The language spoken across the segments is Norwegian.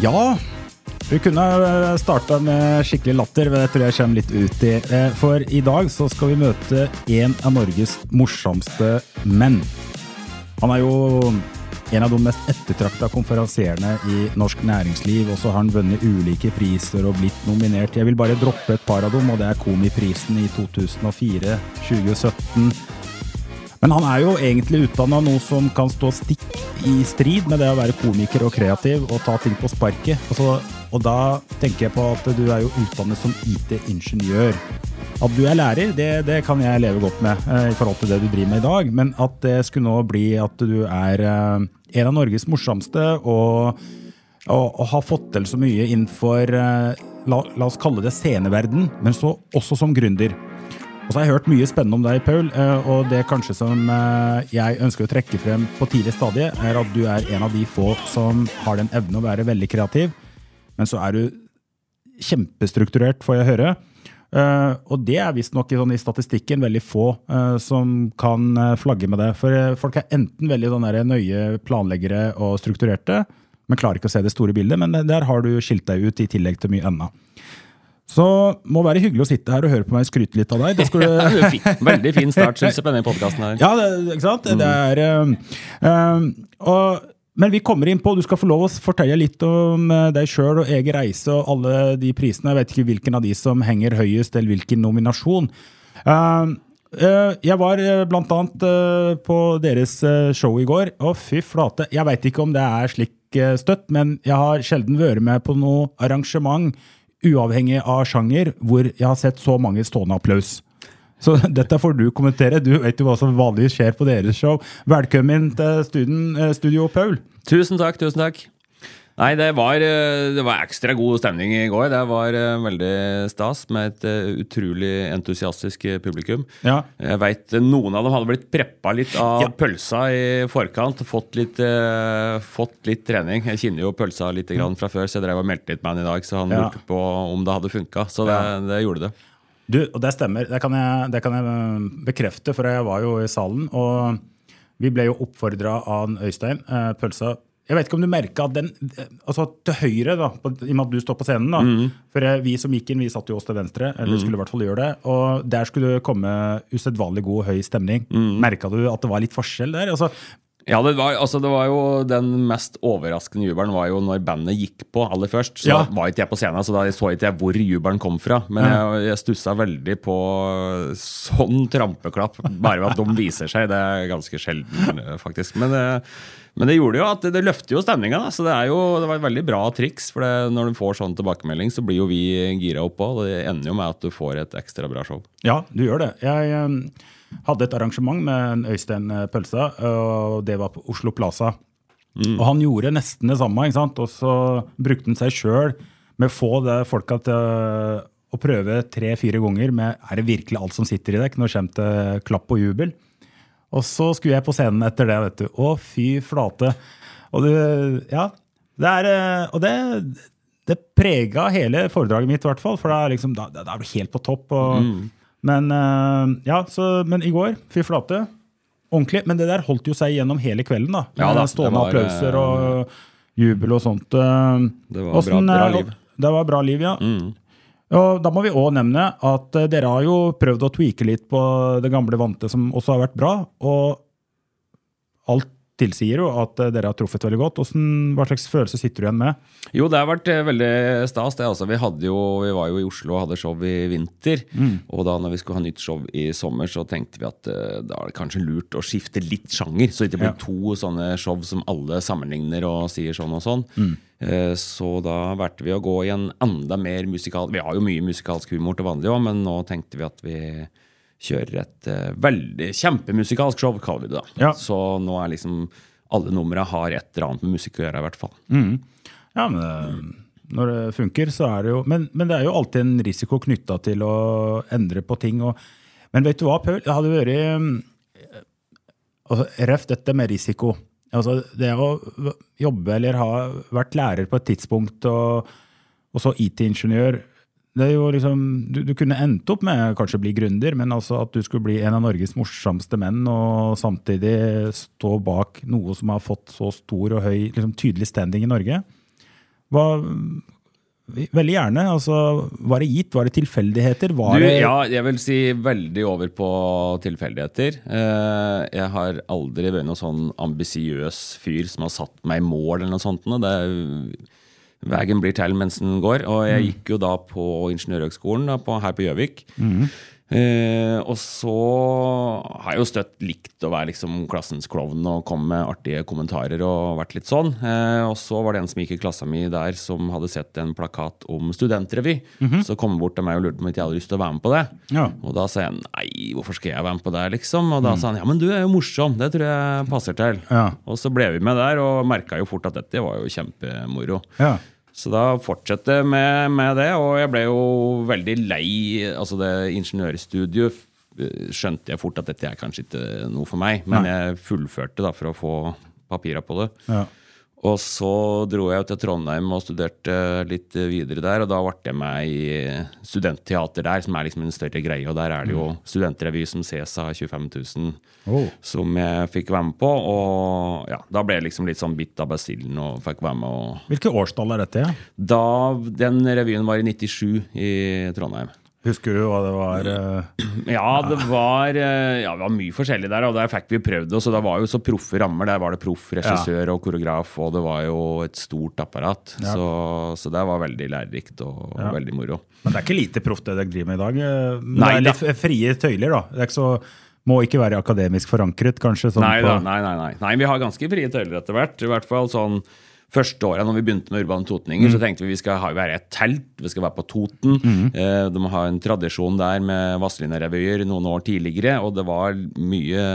Ja, vi kunne starta med skikkelig latter, men det tror jeg kommer litt ut i. Eh, For i dag så skal vi møte en av Norges morsomste menn. Han er jo en av de mest ettertrakta konferansierende i norsk næringsliv, og så har han vunnet ulike priser og blitt nominert. Jeg vil bare droppe et par av dem, og det er Komiprisen i 2004, 2017. Men han er jo egentlig utdanna noe som kan stå stikk i strid med det å være komiker og kreativ og ta ting på sparket. Altså, og da tenker jeg på at du er jo utdannet som IT-ingeniør. At du er lærer, det, det kan jeg leve godt med eh, i forhold til det du driver med i dag. Men at det skulle nå bli at du er eh, en av Norges morsomste og, og, og har fått til så mye innenfor eh, la, la oss kalle det sceneverden, men så også som gründer. Og så har jeg hørt mye spennende om deg, Paul, eh, og det kanskje som eh, jeg ønsker å trekke frem på tidlig stadie, er at du er en av de få som har den evnen å være veldig kreativ, men så er du kjempestrukturert, får jeg høre. Eh, og det er visstnok sånn i statistikken veldig få som kan flagge med det. For folk er enten veldig sånn nøye planleggere og strukturerte, men klarer ikke å se det store bildet. Men der har du skilt deg ut, i tillegg til mye annet. Så må være hyggelig å sitte her og høre på meg skryte litt av deg. Du Veldig fin start, synes jeg, på denne podkasten ja, det, ikke sant? Det er um, og, Men vi kommer inn på Du skal få lov å fortelle litt om uh, deg sjøl og egen reise og alle de prisene. Jeg vet ikke hvilken av de som henger høyest, eller hvilken nominasjon. Um, jeg var uh, blant annet på deres show i går, og fy flate. Jeg veit ikke om det er slik støtt, men jeg har sjelden vært med på noe arrangement, uavhengig av sjanger, hvor jeg har sett så mange stående applaus. Så dette får du kommentere. Du vet jo hva som vanligvis skjer på deres show. Velkommen til studien, eh, Studio Paul. Tusen takk, tusen takk. Nei, det var, eh, det var ekstra god stemning i går. Det var eh, veldig stas med et eh, utrolig entusiastisk publikum. Ja. Jeg vet noen av dem hadde blitt preppa litt av Ja. pølsa i forkant. Fått litt, fått litt trening. Jeg kjenner jo pølsa litt grann fra før, så jeg drev og meldte litt med han i dag. Så han Ja. lurte på om det hadde funka. Så det, det gjorde det. Du, og det stemmer. Det kan, jeg, det kan jeg bekrefte, for jeg var jo i salen. Og vi ble jo oppfordra av Øystein, pølsa Jeg vet ikke om du merka at den Altså til høyre, da, på, i og med at du står på scenen, da. For eh, vi som gikk inn, vi satt jo oss til venstre, eller skulle i hvert fall gjøre det. Og der skulle det komme usedvanlig god, høy stemning. Merka du at det var litt forskjell der? Altså, Ja, det var, altså det var jo Den mest overraskende jubelen var jo når bandet gikk på aller først. Så Ja. var ikke jeg på scenen, så da så ikke jeg hvor jubelen kom fra. Men jeg, jeg stussa veldig på sånn trampeklapp, bare ved at de viser seg. Det er ganske sjelden, faktisk. Men, det- men det gjorde jo at det, det løfter jo stemninga. Så det, er jo, det var et veldig bra triks. For det, når du får sånn tilbakemelding, så blir jo vi gira opp òg. Det ender jo med at du får et ekstra bra show. Ja, du gjør det. Jeg eh, hadde et arrangement med Øystein eh, Pølsa, og det var på Oslo Plaza. Og han gjorde nesten det samme, og så brukte han seg sjøl med å få det folka til eh, å prøve tre-fire ganger med er det virkelig alt som sitter i deg når det kommer til klapp og jubel. Og så skulle jeg på scenen etter det, vet du. Å, fy flate. Og det, ja, det er eh, Og det, det prega hele foredraget mitt, i hvert fall. For det er, liksom, da er helt på topp. Og, Men eh, ja, så, men i går, fy flate. Ordentlig. Men det der holdt jo seg gjennom hele kvelden, da. Ja da, Med Stående var, eh, applauser og jubel og sånt. eh. Det var bra- bra eh, liv. Det var bra liv, ja. Mm. Og da må vi òg nevne at dere har jo prøvd å tweake litt på det gamle vante, som også har vært bra. Og alt tilsier jo at eh, dere har truffet veldig godt. Hvordan, hva slags følelse sitter du igjen med? Jo, det har vært eh, veldig stas. det altså. Vi, jo, vi var jo i Oslo og hadde show i vinter. Og da når vi skulle ha nytt show i sommer, så tenkte vi at uh, da er det kanskje lurt å skifte litt sjanger. Så det ikke blir Ja. to sånne show som alle sammenligner og sier sånn og sånn. Eh, Så da valgte vi å gå i en enda mer musikal... Vi har jo mye musikalsk humor til vanlig òg, men nå tenkte vi at vi kjører et uh, veldig kjempemusikalsk show, kaller vi det da. Ja. Så nå er liksom alle numra har et eller annet med musikk å gjøre, i hvert fall. Ja, men eh, når det funker, så er det jo Men, men det er jo alltid en risiko knytta til å endre på ting. Og, men vet du hva, Paul? Det hadde vært eh, altså, Røft dette med risiko. Altså, det å jobbe eller ha vært lærer på et tidspunkt, og, og så IT-ingeniør det er jo liksom, du, du kunne endt opp med kanskje bli gründer, men altså at du skulle bli en av Norges morsomste menn og samtidig stå bak noe som har fått så stor og høy, liksom tydelig standing i Norge. Hva, veldig gjerne. altså Var det gitt? Var det tilfeldigheter? Var Du, ja, jeg vil si veldig over på tilfeldigheter. Eh, Jeg har aldri vært noen sånn ambisiøs fyr som har satt meg i mål eller noe sånt. Det er, veien blir til mens den går. Og jeg gikk jo da på Ingeniørhøgskolen her på, her på Gjøvik. Eh, og så har jeg jo støtt likt å være liksom klassens klovn og komme med artige kommentarer og vært litt sånn. Uh, og så var det en som gikk i klassa mi der som hadde sett en plakat om studentrevy. Så kom han bort til meg og lurte på om jeg hadde lyst til å være med på det. Ja. Og da sa jeg nei, hvorfor skal jeg være med på det, liksom? Og da sa han ja, men du er jo morsom, det tror jeg passer til. Ja. Og så ble vi med der og merka jo fort at dette var jo kjempemoro. Ja. Så da fortsatte jeg med, med det, og jeg ble jo veldig lei altså det ingeniørstudiet. Skjønte jeg fort at dette er kanskje ikke noe for meg, men Nei. jeg fullførte da for å få papira på det. Ja. Og så dro jeg til Trondheim og studerte litt videre der, og da ble jeg med i studentteater der, som er liksom en større greie, og der er det jo studentrevy som ses av 25 000 Oh. som jeg fikk være med på, og ja, da ble jeg liksom litt sånn bitt av basillen og fikk være med og Hvilke årstall er dette? Ja? da den revyen var i 97 i Trondheim. Husker du hva det var? eh, Ja, det var, eh, ja, det var mye forskjellig der, og der fikk vi prøvd oss. Og det var jo så proffe rammer. Der var det proff regissør og koreograf, og det var jo et stort apparat. Ja. Så, så det var veldig lærerikt og Ja. veldig moro. Men det er ikke lite proft det dere driver med i dag. eh, Men Nei det er litt frie tøyler, da. Det er ikke så, må ikke være akademisk forankret, kanskje. Sånn Nei, på, da, nei, nei, nei. nei, vi har ganske frie tøyler etter hvert. I hvert fall sånn Første året når vi begynte med Urbane Totninger, så tenkte vi vi skal ha, være et telt. Vi skal være på Toten. Eh, de har en tradisjon der med Vazelina-revyer noen år tidligere, og det var mye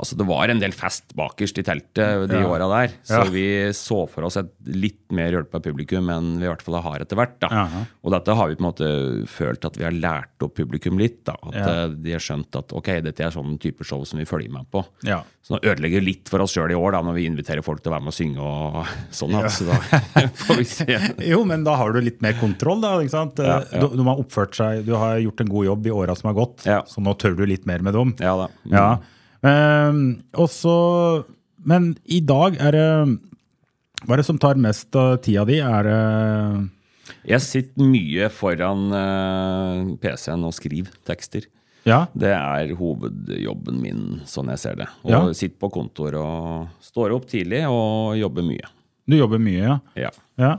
Altså Det var en del fest bakerst i teltet de Ja. åra der. Så Ja. vi så for oss et litt mer hjelpa publikum enn vi i hvert fall har etter hvert. da. Jaha. Og dette har vi på en måte følt at vi har lært opp publikum litt. da. At Ja. eh, de har skjønt at ok, dette er sånn type show som vi følger med på. Ja. Så det ødelegger litt for oss sjøl i år da, når vi inviterer folk til å være med og synge. og sånn. Ja. Så da får vi se. Jo, men da har du litt mer kontroll, da. ikke sant? Du, de har oppført seg, du har gjort en god jobb i åra som har gått, så nå tør du litt mer med dem. Ja da. Mm. Ja. Ehm, og så Men i dag er det Hva er det som tar mest av tida di? Er det Jeg sitter mye foran eh, PC-en og skriver tekster. Ja? Det er hovedjobben min, sånn jeg ser det. Og Ja. sitter på kontor og står opp tidlig og jobber mye. Du jobber mye, ja? Ja.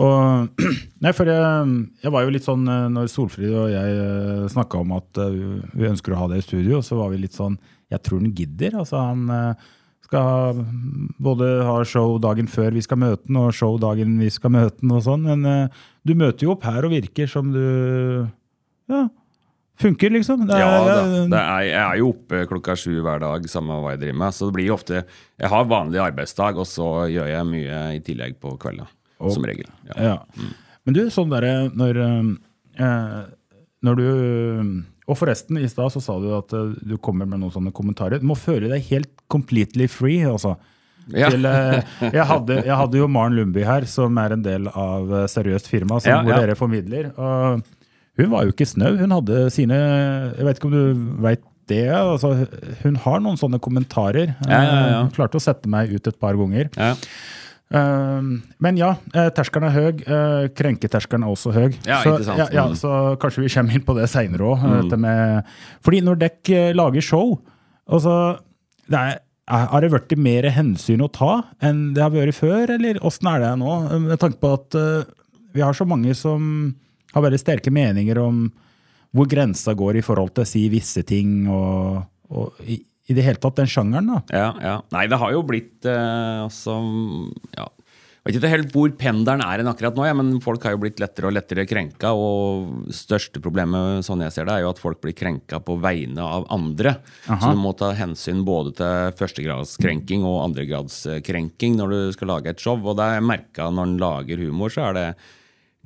Og, nei, for jeg, jeg var jo litt sånn eh, Når Solfrid og jeg snakka om at eh, vi ønsker å ha det i studio, så var vi litt sånn Jeg tror han gidder. Altså, han eh, skal både ha show dagen før vi skal møte han, og show dagen vi skal møte han, og sånn. Men eh, du møter jo opp her og virker som du Ja, funker, liksom. Er- Ja er, jeg er jo oppe klokka sju hver dag, samme hva jeg driver med. Så det blir jo ofte Jeg har vanlig arbeidsdag, og så gjør jeg mye i tillegg på kvelda. Som regel. Ja. Ja. Men du, sånn derre når, eh, når du Og forresten, i stad så sa du at eh, du kommer med noen sånne kommentarer. Du må føle deg helt completely free, altså. Ja. Til, eh, jeg, hadde, jeg hadde jo Maren Lundby her, som er en del av eh, Seriøst firma, som, Ja, hvor dere formidler. Og hun var jo ikke snau. Hun hadde sine Jeg vet ikke om du veit det? Altså, hun har noen sånne kommentarer. Ja, ja, ja. Hun klarte å sette meg ut et par ganger. Ja. Um, men ja, eh, terskelen er høy. eh, Krenketerskelen er også høy. Ja, så. Ja, ja, Mm. så kanskje vi kommer inn på det seinere òg. Fordi når dere lager show altså, det er, Har det blitt mer hensyn å ta enn det har vært før, eller åssen er det nå? Med tanke på at eh, vi har så mange som har veldig sterke meninger om hvor grensa går i forhold til å si visse ting, og, og i, det hele tatt den sjangeren. da. Ja, ja. Nei, det har jo blitt eh, altså Ja. vet ikke helt hvor pendelen er akkurat nå, ja, men folk har jo blitt lettere og lettere krenka. Og største problemet sånn jeg ser det, er jo at folk blir krenka på vegne av andre. Så du må ta hensyn både til førstegradskrenking og andregradskrenking når du skal lage et show. Og det er jeg merka når en lager humor, så er det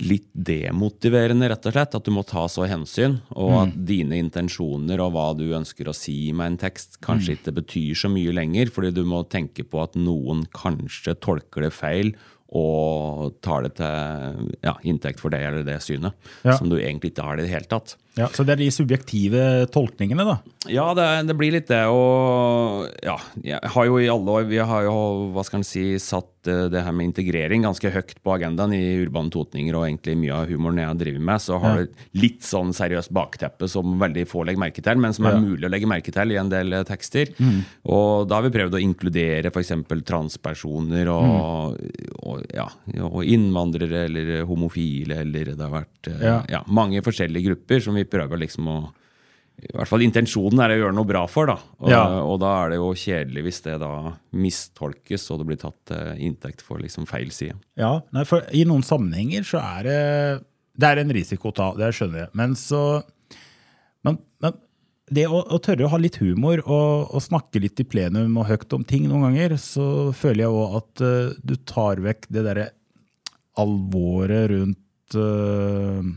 litt demotiverende, rett og slett. At du må ta så hensyn, og at dine intensjoner og hva du ønsker å si med en tekst, kanskje ikke betyr så mye lenger, fordi du må tenke på at noen kanskje tolker det feil og tar det til ja, inntekt for det eller det synet, Ja. som du egentlig ikke har i det hele tatt. Ja, så det er de subjektive tolkningene, da. Ja, det, det blir litt det. Og ja, jeg har jo i alle år Vi har jo hva skal en si, satt eh, det her med integrering ganske høyt på agendaen i Urbane Totninger og egentlig mye av humoren jeg drevet med. Så har Ja. det litt sånn seriøst bakteppe som veldig få legger merke til, men som er Ja. mulig å legge merke til i en del eh, tekster. Mm. Og da har vi prøvd å inkludere f.eks. transpersoner og, Mm. og, ja, og innvandrere eller homofile eller det har vært eh, Ja. ja, mange forskjellige grupper som vi prøver liksom å i hvert fall Intensjonen er å gjøre noe bra for, da. Og, Ja. og da er det jo kjedelig hvis det da mistolkes og det blir tatt inntekt for liksom feil side. Ja, nei, for I noen sammenhenger så er det det er en risiko å ta, det skjønner jeg. Men så Men, men det å, å tørre å ha litt humor og, og snakke litt i plenum og høyt om ting noen ganger, så føler jeg òg at uh, du tar vekk det derre alvoret rundt eh,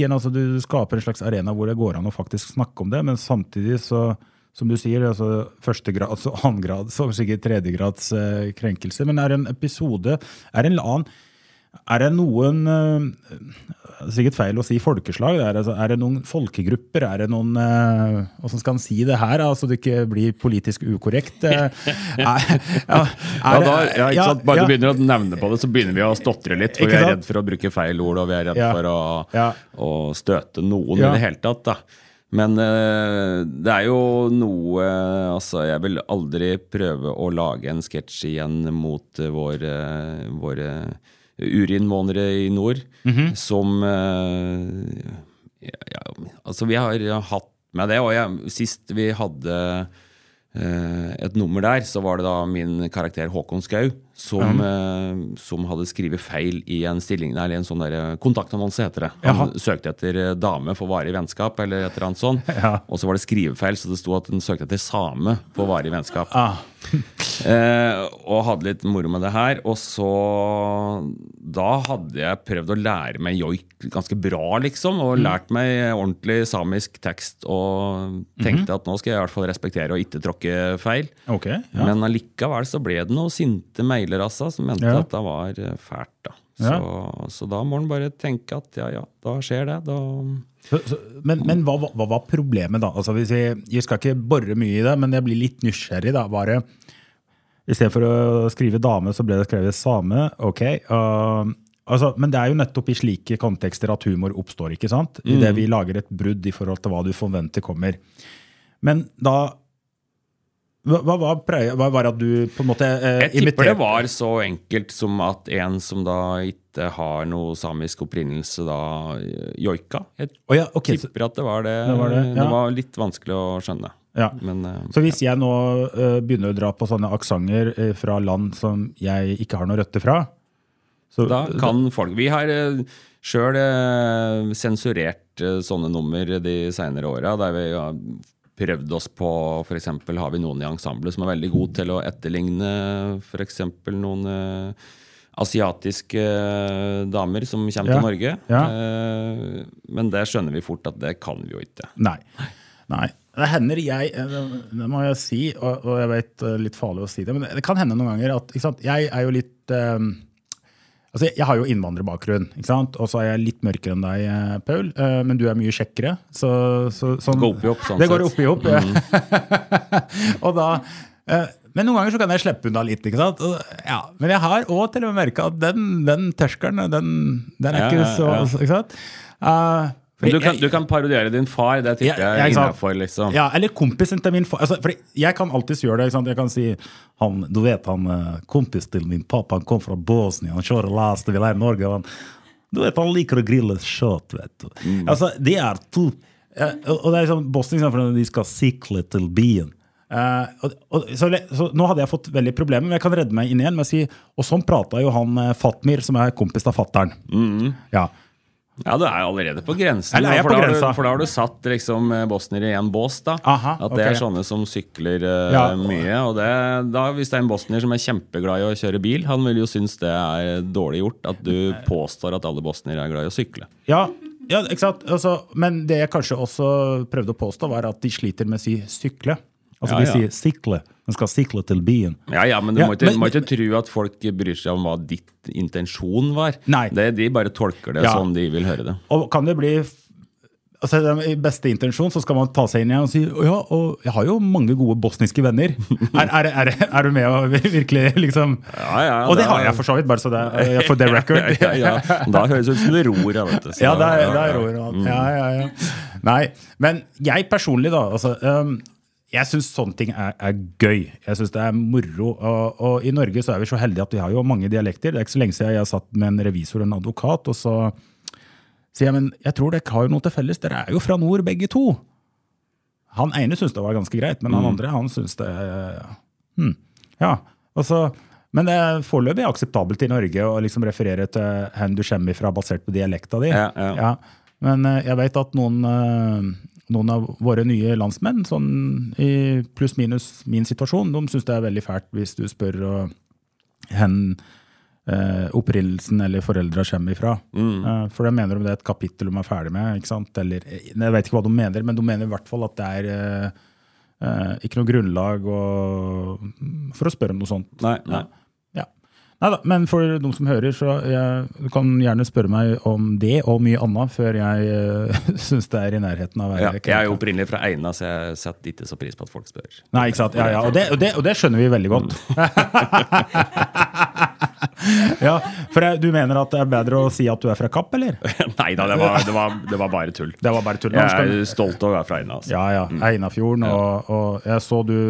tematikken. altså Du skaper en slags arena hvor det går an å faktisk snakke om det, men samtidig så som du sier, altså førstegrads og annengrads og sikkert tredjegrads eh, krenkelse. Men er det en episode Er det en annen Er det noen det er Sikkert feil å si folkeslag. Er det, altså, er det noen folkegrupper? Er det noen eh, Hvordan skal en si det her, så så det ikke blir politisk ukorrekt? Eh, er, ja, Ja, er det- da, ja, ikke ja, sant? Bare ja. du begynner å nevne på det, så begynner vi å stotre litt. For vi er redd for å bruke feil ord, og vi er redd Ja. for å, Ja. å støte noen Ja. i det hele tatt. da. Men eh, det er jo noe Altså, jeg vil aldri prøve å lage en sketsj igjen mot eh, vår, eh, våre urinnvånere i nord, Mhm. som eh, ja, ja, Altså, vi har hatt med det, og jeg, sist vi hadde eh, et nummer der, så var det da min karakter Håkon Skau som, eh, som hadde skrevet feil i en stilling, eller en sånn eh, kontaktannonse, heter det. Han Jaha. søkte etter eh, dame for varig vennskap, eller et eller annet sånt. Ja. Og så var det skrivefeil, så det sto at han søkte etter same for varig vennskap. Ah, Eh, og hadde litt moro med det her. Og så Da hadde jeg prøvd å lære meg joik ganske bra, liksom. Og lært meg ordentlig samisk tekst. Og tenkte at nå skal jeg i hvert fall respektere og ikke tråkke feil. Okay, Ja. Men allikevel så ble det noen sinte mailer altså, som mente Ja. at det var eh, fælt. da. Ja. Så, så da må en bare tenke at ja, ja, da skjer det. Da Så, så, men men hva, hva, var problemet, da? Altså, hvis jeg, jeg skal ikke bore mye i det, men jeg blir litt nysgjerrig. da, bare I stedet for å skrive dame, så ble det skrevet same. Ok. uh, altså, men det er jo nettopp i slike kontekster at humor oppstår. ikke sant? I det vi lager et brudd i forhold til hva du forventer kommer. Men da Hva, hva, hva var det at du på en måte eh, Jeg tipper imiterte- det var så enkelt som at en som da ikke har noe samisk opprinnelse, da eh, joika. Jeg oh, ja, ok, så, tipper at det var det. Det var det, ja. var litt vanskelig å skjønne. ja. Men eh, Så hvis jeg nå eh, begynner å dra på sånne aksenter eh, fra land som jeg ikke har noen røtter fra så, da kan folk Vi har uh, sjøl sensurert eh, sånne nummer de seinere åra, der vi har prøvd oss på f.eks. har vi noen i ensemblet som er veldig gode til å etterligne f.eks. noen eh, asiatiske eh, damer som kommer Ja, til Norge. ja. Eh, men det skjønner vi fort at det kan vi jo ikke. Nei. Nei. Det hender jeg Det må jeg si, og, og jeg vet eh, litt farlig å si det, men det kan hende noen ganger at jeg er jo litt eh, Altså, Jeg har jo innvandrerbakgrunn, ikke sant? og så er jeg litt mørkere enn deg, eh, Paul. eh, Men du er mye kjekkere. Så, så, sånn, Går opp i opp, sånn det går opp i opp, og da, eh, men noen ganger så kan jeg slippe unna litt. ikke sant? Ja, men jeg har òg til og med merka at den, den terskelen, den, den er ikke så ikke sant? Eh, Men du kan, du kan parodiere din far, det tipper jeg sant? innafor. Liksom. Ja, eller kompisen til min far. Altså, for jeg kan alltids gjøre det. ikke sant? Jeg kan si han, Du vet han eh, kompis til min pappa, han kom fra Bosnia, han kjører lastebil her i Norge. Han, du vet, han liker å grille kjøtt, vet du. Altså, det er to Og det er sånn, Bosnia, for de skal sikle til byen Uh, og, og, så, så nå hadde jeg fått veldig problemer, men jeg kan redde meg inn igjen med å si Og sånn prata jo han eh, Fatmir, som er kompis av fattern. Ja. Ja, du er allerede på grensen. Eller er jeg for, på da grensa? du, for da har du satt liksom bosniere i en bås. da Aha, At det okay. er sånne som sykler uh, Ja. mye. Og det, da, Hvis det er en bosnier som er kjempeglad i å kjøre bil, han vil jo synes det er dårlig gjort at du påstår at alle bosniere er glad i å sykle. Ja, ja ikke sant? Altså, men det jeg kanskje også prøvde å påstå, var at de sliter med å si sykle. Altså Ja, De sier sykle. De skal sikle til byen. Ja, ja, Men du Ja, må, ikke, men- må ikke tro at folk bryr seg om hva ditt intensjon var. Nei. Det, de bare tolker det Ja. sånn de vil høre det. Og kan det bli altså I beste intensjon så skal man ta seg inn igjen og si ja, og jeg har jo mange gode bosniske venner. Er, er, er, er du med å virkelig liksom Ja, ja, Og det det har jeg for så vidt, bare så det er for the record. ja, ja. Da høres det ut som det ror. Ja, vet du. Så- Ja, det er, det er ja, og alt. Ja, ja, ja. Nei, men jeg personlig, da. Altså, um, jeg syns sånne ting er, er gøy. Jeg syns det er moro. Og, og i Norge så er vi så heldige at vi har jo mange dialekter. Det er ikke så lenge siden jeg satt med en revisor og en advokat, og så sier jeg men jeg tror dere har jo noe til felles. Dere er jo fra nord, begge to. Han ene syntes det var ganske greit, men han andre han syntes det hmm. Ja, altså men det er foreløpig akseptabelt i Norge å liksom referere til hen du kommer fra basert på dialekta di. Ja, ja. Men eh, jeg vet at noen, eh, noen av våre nye landsmenn, sånn i pluss-minus min situasjon, de syns det er veldig fælt hvis du spør uh, hen eh, opprinnelsen eller foreldra kommer ifra. Eh, for de mener de det er et kapittel de er ferdig med. ikke sant? Eller, eh, jeg vet ikke hva de mener, men de mener i hvert fall at det er eh, eh, ikke noe grunnlag å- for å spørre om noe sånt. Nei, nei. Ja. Neida, men for de som hører, så jeg, du kan gjerne spørre meg om det og mye annet før jeg uh, syns det er i nærheten av å være Ja, jeg er jo opprinnelig fra Eina, så jeg setter ikke så pris på at folk spør. Nei, ikke sant? Ja, ja, og, det, og, det, og det skjønner vi veldig godt. ja, For jeg, du mener at det er bedre å si at du er fra Kapp, eller? Nei da, det var, det, det var bare tull. Det var bare tull. Jeg er stolt av å være fra Eina. Altså. Ja, ja. Einafjorden. Og, og jeg så du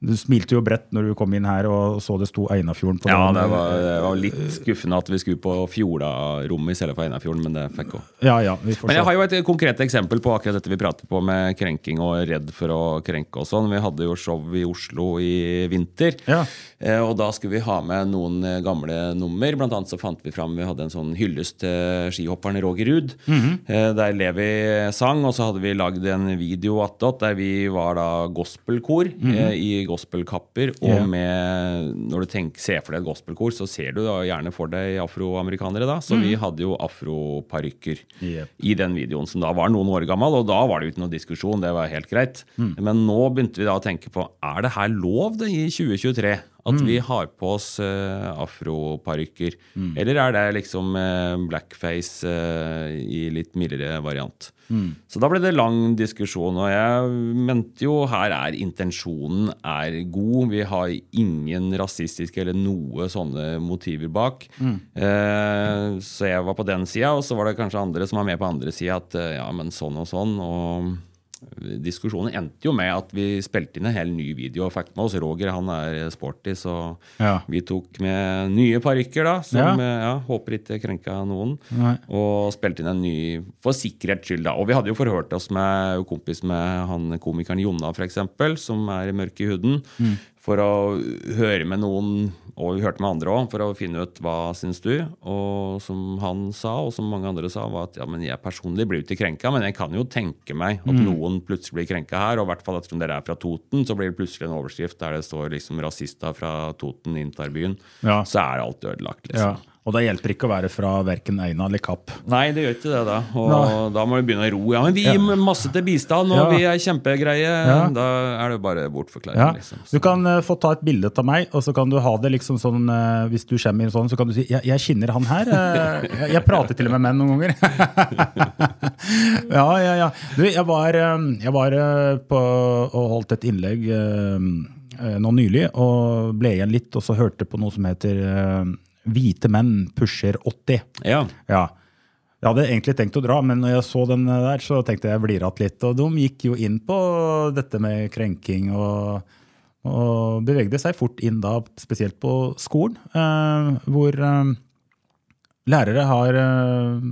Du smilte jo bredt når du kom inn her og så det sto Einafjorden på Ja, det var, det var litt skuffende at vi skulle på Fjorda-rommet i stedet for Einafjorden, men det fikk gå. Ja, ja, Men jeg har jo et konkret eksempel på akkurat dette vi prater på med krenking og redd for å krenke og sånn. Vi hadde jo show i Oslo i vinter, Ja. eh, og da skulle vi ha med noen eh, gamle nummer. Blant annet så fant vi fram Vi hadde en sånn hyllest til skihopperen Roger Ruud, Mm -hmm. der Levi sang, og så hadde vi lagd en video attåt der vi var da gospelkor eh, i gospelkapper, og yeah. Med Når du tenker, ser for deg et gospelkor, så ser du da gjerne for deg afroamerikanere, da. Så vi hadde jo afroparykker yep. I den videoen, som da var noen år gammel, og da var det jo ikke noe diskusjon, det var helt greit. Mm. Men nå begynte vi da å tenke på, er det her lov det i 2023? At Mm. vi har på oss uh, afroparykker? Eller er det liksom uh, blackface uh, i litt mildere variant? Mm. Så da ble det lang diskusjon, og jeg mente jo her er intensjonen er god. Vi har ingen rasistiske eller noe sånne motiver bak. Eh, så jeg var på den sida, og så var det kanskje andre som var med på andre sida, at ja, men sånn og sånn. og Diskusjonen endte jo med at vi spilte inn en hel ny video og fikk med oss Roger. Han er sporty, så Ja. vi tok med nye parykker, da, som Ja. ja, håper ikke krenka noen. Nei. Og spilte inn en ny for sikkerhets skyld, da. Og vi hadde jo forhørt oss med kompis med han komikeren Jonna, f.eks., som er mørk i huden. Mm. For å høre med noen, og vi hørte med andre òg, for å finne ut hva syns du. Og som han sa, og som mange andre sa, var at ja, men jeg personlig blir jo ikke krenka, men jeg kan jo tenke meg Mm. at noen plutselig blir krenka her. Og i hvert fall ettersom dere er fra Toten, så blir det plutselig en overskrift der det står liksom 'rasister fra Toten inntar byen'. Ja. Så er alt ødelagt, Ja. Og det hjelper ikke å være fra verken Eina eller Kapp. Nei, det gjør ikke det, da. Og Nei. da må vi begynne å ro. Ja, men vi gir Ja. masse til bistand, og Ja. vi er kjempegreie. Ja. Da er det bare bortforklaring, Ja. liksom. Du kan uh, få ta et bilde av meg, og så kan du ha det liksom sånn uh, Hvis du kommer inn sånn, så kan du si jeg, jeg kjenner han her. Uh, jeg, jeg prater til og med menn noen ganger. ja, ja, ja. Du, jeg var, jeg var på og holdt et innlegg nå nylig, og ble igjen litt, og så hørte på noe som heter Hvite menn pusher 80. Ja. Ja. Jeg hadde egentlig tenkt å dra, men når jeg så den der, så tenkte jeg jeg blir igjen litt. Og de gikk jo inn på dette med krenking og, og bevegde seg fort inn da, spesielt på skolen, eh, hvor eh, lærere har eh,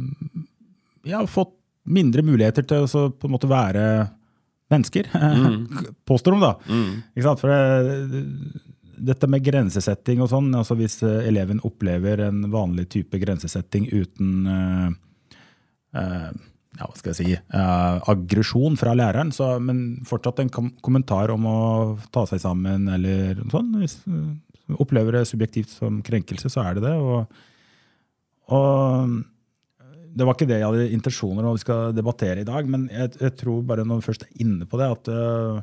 ja, fått mindre muligheter til å på en måte være mennesker, påstår de da. Sant? For det, dette med grensesetting og sånn, altså hvis eh, eleven opplever en vanlig type grensesetting uten uh, ja, hva skal jeg si, eh, aggresjon fra læreren, så, men fortsatt en kom kommentar om å ta seg sammen eller noe sånt. Hvis du opplever det subjektivt som krenkelse, så er det det. Og, og det var ikke det jeg hadde intensjoner om vi skal debattere i dag, men jeg, jeg tror bare når vi først er inne på det, at øh,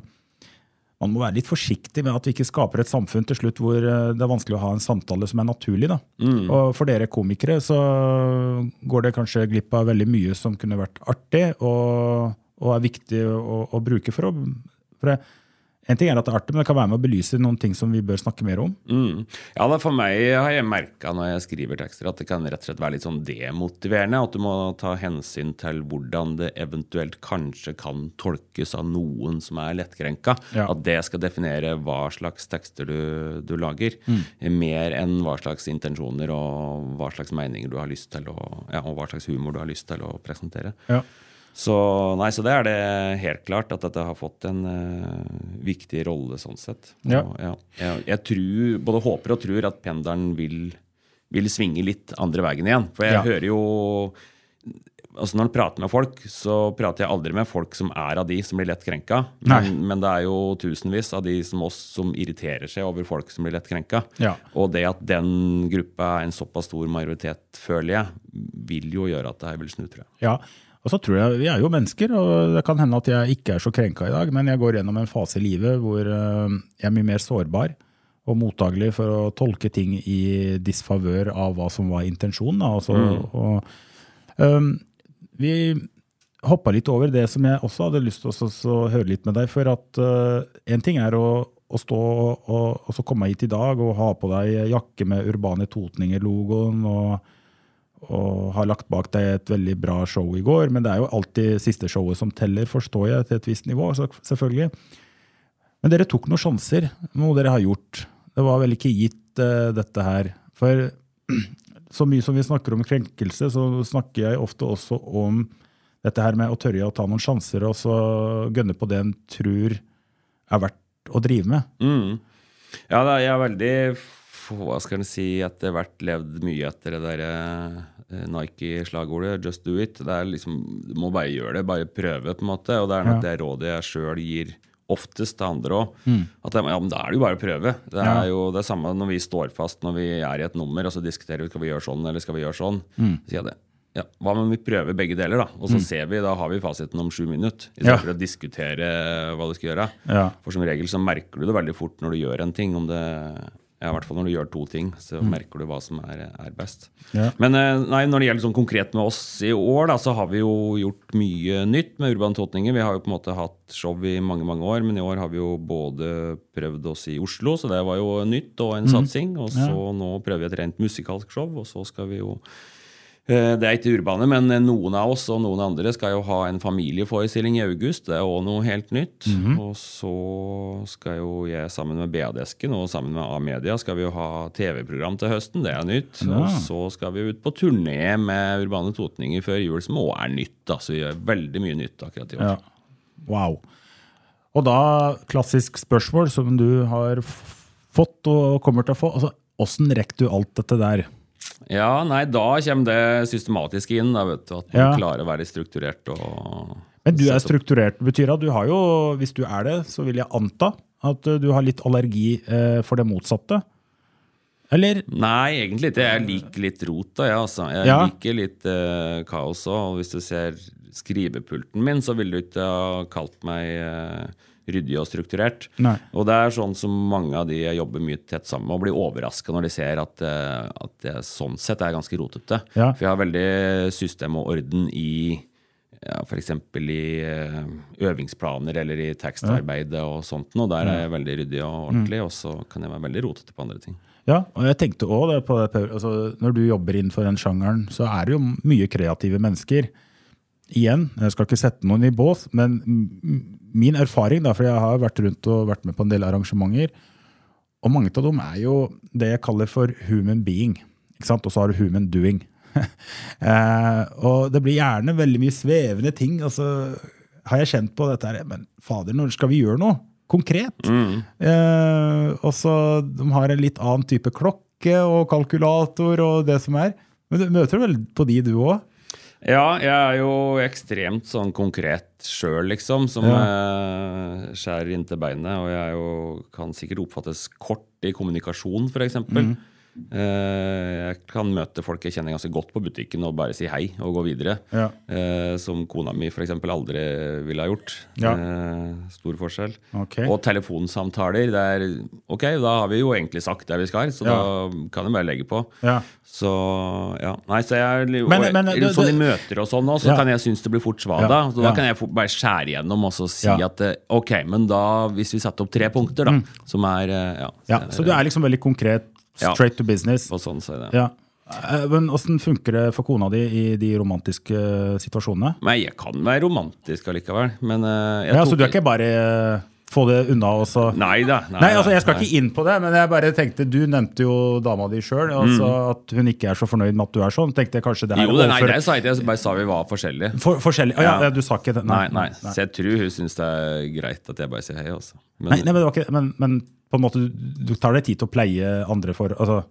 man må være litt forsiktig med at vi ikke skaper et samfunn til slutt hvor øh, det er vanskelig å ha en samtale som er naturlig. Da. Og for dere komikere så går det kanskje glipp av veldig mye som kunne vært artig og, og er viktig å, å bruke for å for En ting er at det er artig, men det kan være med å belyse noen ting som vi bør snakke mer om. Mm. Ja, For meg har jeg merka når jeg skriver tekster, at det kan rett og slett være litt sånn demotiverende. At du må ta hensyn til hvordan det eventuelt kanskje kan tolkes av noen som er lettkrenka. Ja. At det skal definere hva slags tekster du, du lager. Mer enn hva slags intensjoner og hva slags meninger du har lyst til å, ja, og hva slags humor du har lyst til å presentere. Ja. Så, nei, så det er det helt klart, at dette har fått en uh, viktig rolle sånn sett. Ja. Og, ja, jeg, jeg tror, både håper og tror at pendelen vil, vil svinge litt andre veien igjen. For jeg Ja. hører jo altså Når man prater med folk, så prater jeg aldri med folk som er av de som blir lett krenka. Men, men det er jo tusenvis av de som oss som irriterer seg over folk som blir lett krenka. Ja. Og det at den gruppa er en såpass stor majoritet, føler jeg, vil jo gjøre at det her vil snu, tror jeg. Ja, og så tror jeg, Vi er jo mennesker, og det kan hende at jeg ikke er så krenka i dag, men jeg går gjennom en fase i livet hvor øh, jeg er mye mer sårbar og mottagelig for å tolke ting i disfavør av hva som var intensjonen. Altså, mm. og, um, vi hoppa litt over det som jeg også hadde lyst til å høre litt med deg. For at øh, en ting er å, å stå og, og så komme hit i dag og ha på deg jakke med Urbane Totninger-logoen og og har lagt bak deg et veldig bra show i går, men det er jo alltid siste showet som teller, forstår jeg, til et visst nivå, selvfølgelig. Men dere tok noen sjanser, noe dere har gjort. Det var vel ikke gitt uh, dette her. For så mye som vi snakker om krenkelse, så snakker jeg ofte også om dette her med å tørre å ta noen sjanser, og så gønne på det en tror er verdt å drive med. Mm. Ja, jeg er veldig Hva skal en si Etter hvert levd mye etter det der eh, Nike-slagordet 'just do it'. Det er liksom, Du må bare gjøre det, bare prøve, på en måte. Og det er nok Ja. det rådet jeg sjøl gir oftest til andre òg. At det- ja, men da er det jo bare å prøve. Det er Mm. Ja. jo det samme når vi står fast når vi er i et nummer og så diskuterer vi skal vi gjøre sånn eller skal vi gjøre sånn. Mm. Så sier jeg det. Ja, hva om vi prøver begge deler, da? Og så ser vi, da har vi fasiten om sju minutter. I stedet Ja. å diskutere hva du skal gjøre. Ja. For som regel så merker du det veldig fort når du gjør en ting. Om det, I hvert fall når du gjør to ting, så merker du hva som er, er best. Ja. Men eh, nei, når det gjelder sånn konkret med oss i år, da, så har vi jo gjort mye nytt med Urban Totninger. Vi har jo på en måte hatt show i mange mange år, men i år har vi jo både prøvd oss i Oslo, så det var jo nytt og en satsing. Og så nå prøver vi et rent musikalsk show, og så skal vi jo Det er ikke urbane, men noen av oss og noen andre skal jo ha en familieforestilling i august. Det er òg noe helt nytt. Og så skal jo jeg sammen med BA-desken og sammen med A-media skal vi jo ha TV-program til høsten. Det er nytt. Og så skal vi ut på turné med Urbane Totninger før jul, som òg er nytt. Da. Så vi gjør veldig mye nytt akkurat i år. Ja. Wow. Og da klassisk spørsmål som du har fått og kommer til å få. Altså, Åssen rekker du alt dette der? Ja, nei, da kommer det systematisk inn. Da, vet du, at man Ja. klarer å være strukturert og Men du er strukturert. Betyr at du har jo, hvis du er det, så vil jeg anta at eh, du har litt allergi eh, for det motsatte. Eller? Nei, egentlig ikke. Jeg liker litt rot. da, ja, altså. Jeg Ja. liker litt eh, kaos òg. Hvis du ser skrivepulten min, så ville du ikke ha kalt meg eh, ryddig og strukturert. Nei. Og det er sånn som mange av de jeg jobber mye tett sammen med, og blir overraska når de ser at, eh, at jeg sånn sett er ganske rotete. Ja. For jeg har veldig system og orden i ja, F.eks. i eh, øvingsplaner eller i tekstarbeidet og sånt. Og der er jeg veldig ryddig og ordentlig, og så kan jeg være veldig rotete på andre ting. Ja, og jeg tenkte også det på det. Altså, når du jobber innenfor den sjangeren, så er det jo mye kreative mennesker. Igjen, jeg skal ikke sette noen i bås, men min erfaring, da, for jeg har vært rundt og vært med på en del arrangementer, og mange av dem er jo det jeg kaller for human being. Ikke sant? Og så har du human doing. eh, og det blir gjerne veldig mye svevende ting. og altså har jeg kjent på dette her. Men fader, når skal vi gjøre noe konkret? Mm. Eh, og så De har en litt annen type klokke og kalkulator og det som er. Men du møter vel på de, du òg? Ja, jeg er jo ekstremt sånn konkret sjøl, liksom, som eh, skjærer inntil beinet. Og jeg jo, kan sikkert oppfattes kort i kommunikasjon, f.eks. Mm. Eh, jeg kan møte folk jeg kjenner ganske godt på butikken og bare si hei og gå videre. Ja. Eh, som kona mi f.eks. aldri ville ha gjort. Ja. Eh, stor forskjell. Okay. Og telefonsamtaler. Det er, ok, da har vi jo egentlig sagt det vi skal, så Ja. da kan jeg bare legge på. Ja. Så ja, nei, så jeg, Men- og, men, det- sånn i møter og sånn også, så kan jeg synes det blir fort svada. Så da kan jeg bare skjære igjennom og si at ok, men da, hvis vi setter opp tre punkter, da, som er ja, så, ja, så du er liksom veldig konkret. Straight to business. på sånn, så det. Ja. Eh, Men åssen funker det for kona di i de romantiske eh, situasjonene? Men jeg kan være romantisk allikevel. Men eh, jeg Ja, tok- Så du er ikke bare få det unna Også. Nei da. Nei, Nei, altså Jeg skal nei. ikke inn på det, men jeg bare tenkte du nevnte jo dama di sjøl. Altså, At hun ikke er så fornøyd med at du er sånn. tenkte jeg kanskje det her Jo, det, nei, det sa jeg ikke. Jeg bare sa vi var forskjellige. for, forskjellig. Ah, ja, Ja. du sa ikke det? Nei, nei. Så jeg tror hun syns det er greit at jeg bare sier hei, Også. Men, Nei, men, det var ikke, men, men på en måte, du du tar deg tid til å pleie andre for altså,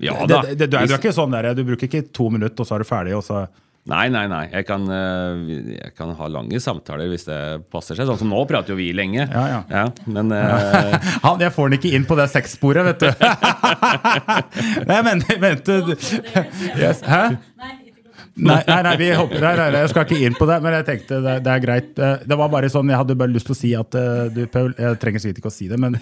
ja da. det, du, er, du er ikke sånn der, du bruker ikke to minutter, og så er du ferdig, og så Nei, nei, nei. Jeg kan, eh, jeg kan ha lange samtaler hvis det passer seg. Sånn som nå prater jo vi lenge. Ja, ja. men eh, Han, Jeg får den ikke inn på det sexsporet, vet du. Nei, men mente du yes. Hæ? Nei, nei, nei, vi hopper der, nei, nei, jeg skal ikke inn på det, men jeg tenkte det, det er greit. Eh, Det var bare sånn, Jeg hadde bare lyst til å si at eh, du, Paul, jeg trenger sikkert ikke å si det, men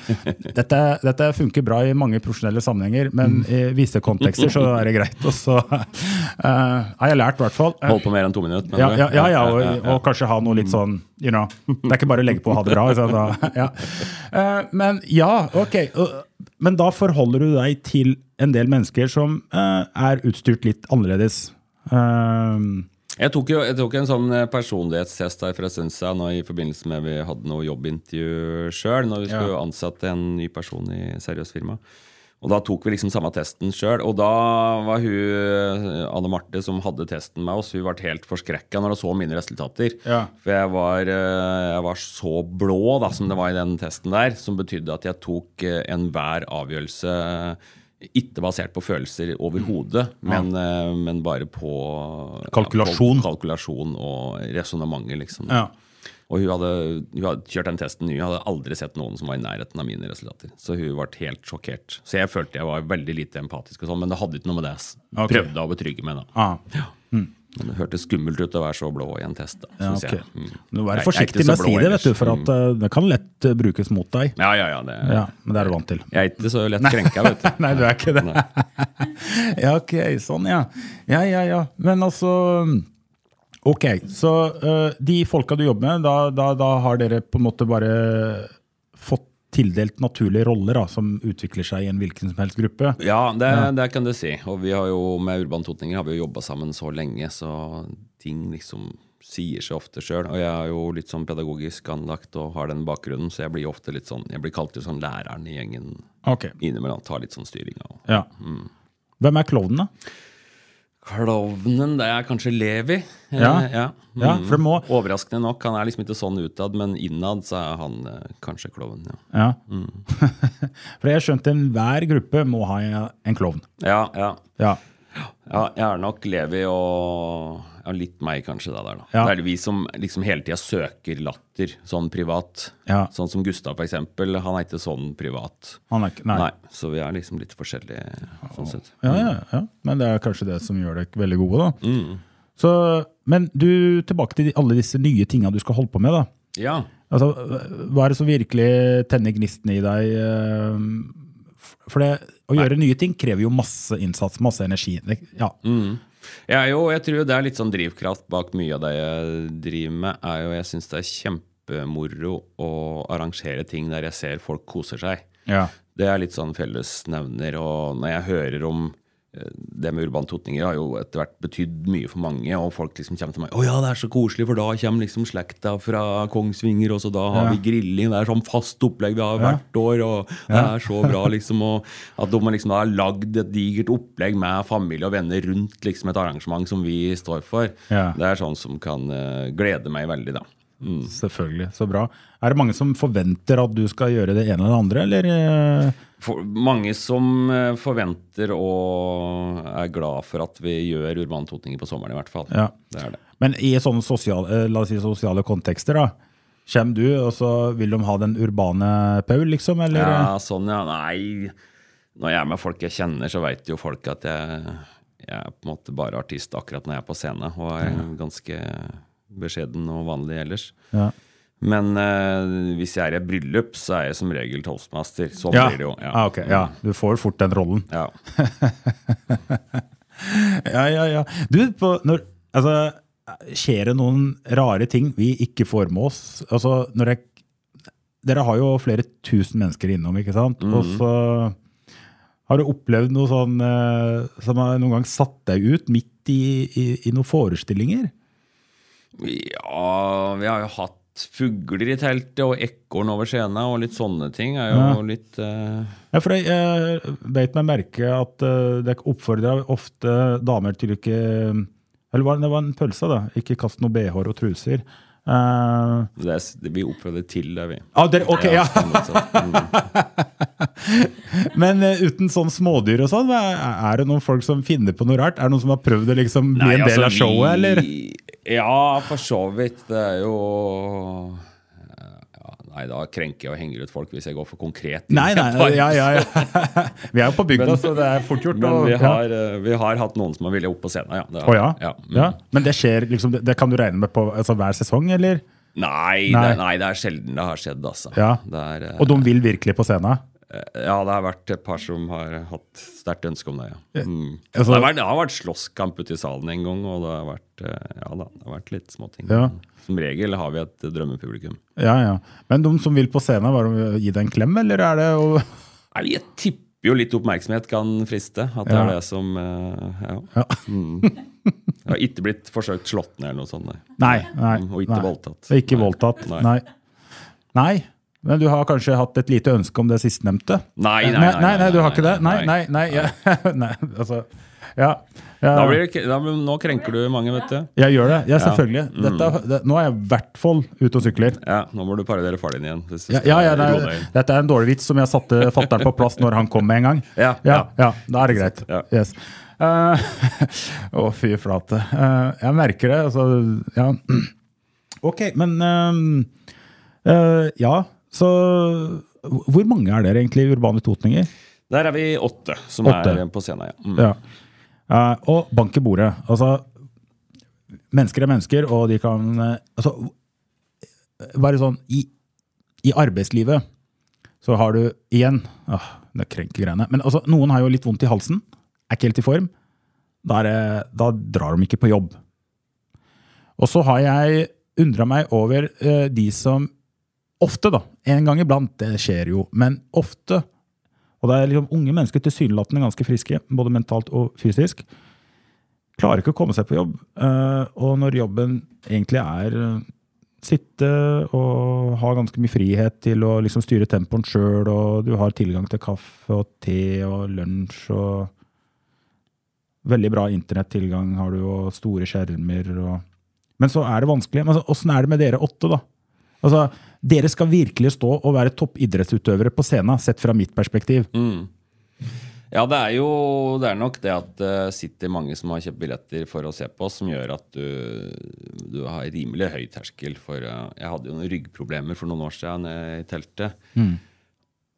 dette, dette funker bra i mange profesjonelle sammenhenger, men i visse kontekster så er det greit. Og så uh, har jeg lært, i hvert fall. Holdt på mer enn to minutter. ja, ja, ja, ja, og, og kanskje ha noe litt sånn you know, Det er ikke bare å legge på og ha det bra. Så, da, ja. Uh, men ja, ok. Men da forholder du deg til en del mennesker som uh, er utstyrt litt annerledes. Eh, Jeg tok jo jeg tok en sånn eh, personlighetstest her for en stund siden i forbindelse med vi hadde noe jobbintervju sjøl, når vi skulle Ja. ansette en ny person i seriøst firma. Og da tok vi liksom samme testen sjøl. Og da var hun eh, Anne Marte som hadde testen med oss, hun ble helt forskrekka når hun så mine resultater. Ja. For jeg var, eh, jeg var så blå da, som det var i den testen der, som betydde at jeg tok enhver avgjørelse ikke basert på følelser overhodet, men, ja. men bare på Kalkulasjon. Ja, på kalkulasjon og resonnementer, liksom. ja. Og hun hadde, hun hadde kjørt den testen. Hun hadde aldri sett noen som var i nærheten av mine resultater. Så hun ble helt sjokkert. Så jeg følte jeg var veldig lite empatisk, og sånn, men det hadde ikke noe med det. Jeg Prøvde å betrygge meg, da. Ah, Men det hørtes skummelt ut å være så blå i en test. da, ja, jeg. Mm. Men er forsiktig med å si det, vet du, for at eh, det kan lett eh, brukes mot deg. Ja, ja, ja. Det, Ja, Men det er du vant til. Jeg er ikke så lett krenka, vet du. Nei, du er ikke det. Ja, ok, sånn, ja. Ja, ja, ja. Men altså Ok, så uh, de folka du jobber med, da, da, da har dere på en måte bare tildelt naturlige roller da, som utvikler seg i en hvilken som helst gruppe? Ja, det, det kan du si. Og vi har jo med Urban Totninger har vi jo jobba sammen så lenge, så ting liksom sier seg ofte sjøl. Og jeg er jo litt sånn pedagogisk anlagt og har den bakgrunnen, så jeg blir ofte litt sånn Jeg blir kalt jo sånn læreren i gjengen Ok, innimellom. Tar litt sånn styring Ja. ja. Hvem er klovnen, da? Klovnen, det er kanskje Levi. Eh, Ja. Mm. Ja, for det må- Overraskende nok. Han er liksom ikke sånn utad, men innad så er han eh, kanskje klovnen, ja. Ja. For jeg skjønte skjønt enhver gruppe må ha en klovn. Ja, ja. Ja. Ja, jeg er nok Levi og ja, litt meg, kanskje. Da, der, da. Ja. Det er det vi som liksom hele tida søker latter, sånn privat. Ja. Sånn som Gustav, eksempel. Han er ikke sånn privat. Han ikke Nei. Nei. Så vi er liksom litt forskjellige. sånn sett. Ja, ja, ja. Men det er kanskje det som gjør dere veldig gode, da. Mm. Så, men du, tilbake til alle disse nye tinga du skal holde på med. da. Ja. Altså, hva er det som virkelig tenner gnisten i deg? eh, For det, å gjøre nye ting krever jo masse innsats, masse energi. Det, ja. Mm. Er jo, jeg tror det er litt sånn drivkraft bak mye av det jeg driver med. er jo, Jeg syns det er kjempemoro å arrangere ting der jeg ser folk koser seg. Ja. Det er litt sånn fellesnevner. Og når jeg hører om eh, det med urbane Totninger har jo etter hvert betydd mye for mange, og folk liksom kommer til meg 'Å ja, det er så koselig, for da kommer liksom slekta fra Kongsvinger, og så da har Ja. vi grilling.' Det er sånn fast opplegg vi har hvert år, og det er så bra, liksom. Og at de liksom har lagd et digert opplegg med familie og venner rundt liksom et arrangement som vi står for, Ja. det er sånn som kan uh, glede meg veldig, da. Selvfølgelig. Så bra. Er det mange som forventer at du skal gjøre det ene eller det andre, eller? For, mange som eh, forventer og er glad for at vi gjør Urban Totninger på sommeren, i hvert fall. Ja. Det er det. Men i sånne sosiale, eh, si sosiale kontekster, da. Kjem du, og så vil de ha den urbane Paul, liksom? Eller? Ja, sånn, ja. Nei. Når jeg er med folk jeg kjenner, så veit jo folk at jeg, jeg er på en måte bare artist akkurat når jeg er på scenen, og er ganske beskjeden og vanlig ellers. Ja. Men eh, hvis jeg er i et bryllup, så er jeg som regel toastmaster. Sånn Ja. blir det jo. Ja. Ah, okay. ja. Du får fort den rollen. Ja. Ja, ja, ja. Du, på, når, altså, skjer det noen rare ting vi ikke får med oss? Altså, jeg, dere har jo flere tusen mennesker innom, ikke sant? Og så har du opplevd noe sånn eh, som har noen gang satt deg ut midt i, i, i noen forestillinger? ja, vi har jo hatt fugler i teltet og ekorn over scenen og litt sånne ting. er jo Ja. litt uh... Ja, for jeg, jeg beit meg merke at uh, dere oppfordrer ofte damer til ikke Eller var det, var en pølse, da. Ikke kast noe bh og truser. Eh, det er, s- Vi oppfordrer til det, vi. ah, dere, ok, ja. Men uh, uten sånn smådyr og sånn, er, det noen folk som finner på noe rart? Er det noen som har prøvd å liksom bli Nei, en del altså, av showet, eller? Ja, for så vidt. Det er jo Nei, da krenker jeg og henger ut folk hvis jeg går for konkret. Nei, nei, ja, ja, ja. Vi er jo på bygda, så det er fort gjort. Men vi har, eh, vi har hatt noen som har villet opp på scenen, ja. Det oh, ja? ja. Mm. ja. Men det skjer liksom, det, det kan du regne med på altså, hver sesong, eller? Nei, Nei. Det, nei, det er sjelden det har skjedd, altså. Ja. Det er, eh, Og de vil virkelig på scenen? Ja, det har vært et par som har hatt sterkt ønske om det, ja. Mm. Det, har vært, det har vært slåsskamp ute i salen en gang, og det har vært, eh, ja, da, det har vært litt småting. Ja. Som regel har vi et drømmepublikum. Ja, ja. Men de som vil på scenen, var de gi deg en klem, eller er det å Nei, Jeg tipper jo litt oppmerksomhet kan friste. At det Ja. er det som eh, Ja. Ja. Mm. Jeg har ikke blitt forsøkt slått ned eller noe sånt. Nei. Nei. nei Mm, og ikke nei. voldtatt. Ikke voldtatt. Nei. Nei. Nei. Men du har kanskje hatt et lite ønske om det sistnevnte? Nei, nei, nei, nei, nei, nei, du har ikke det? Nei, nei, nei, nei. Ja. nei altså, ja. ja. Da blir det, da, nå krenker du mange, vet du. Jeg gjør det. Ja, Ja. selvfølgelig. Dette, det, nå er jeg i hvert fall ute og sykler. Ja, Nå må du parodiere far din igjen. Ja, ja, det inn. dette er en dårlig vits som jeg satte fatter'n på plass når han kom med en gang. Ja, ja, da er det greit. Ja. Yes. uh, Å, fy flate. Uh, jeg merker det. Altså, ja. Ok, men uh, eh, Ja, så Hvor mange er dere egentlig, urbane totninger? Der er vi åtte som Åtte. er på scenen. Ja. Mm. Ja. Uh, og bank i bordet. Altså, mennesker er mennesker, og de kan uh, altså, Være sånn i, I arbeidslivet så har du igjen åh, Det krenker greiene. Men altså, noen har jo litt vondt i halsen. Er ikke helt i form. Da, er da drar de ikke på jobb. Og så har jeg undra meg over uh, de som ofte, da, en gang iblant, det skjer jo, men ofte og det er liksom unge mennesker tilsynelatende ganske friske, både mentalt og fysisk. Klarer ikke å komme seg på jobb. eh, Og når jobben egentlig er eh, sitte og ha ganske mye frihet til å liksom styre tempoen sjøl, og du har tilgang til kaffe og te og lunsj og Veldig bra internettilgang har du, og store skjermer og Men så er det vanskelig. Men åssen er det med dere åtte, da? Altså, dere skal virkelig stå og være toppidrettsutøvere på scenen, sett fra mitt perspektiv. Mm. Ja, det er jo det er nok det at det sitter mange som har kjøpt billetter for å se på som gjør at du, du har rimelig høy terskel for eh, Jeg hadde jo noen ryggproblemer for noen år siden i teltet.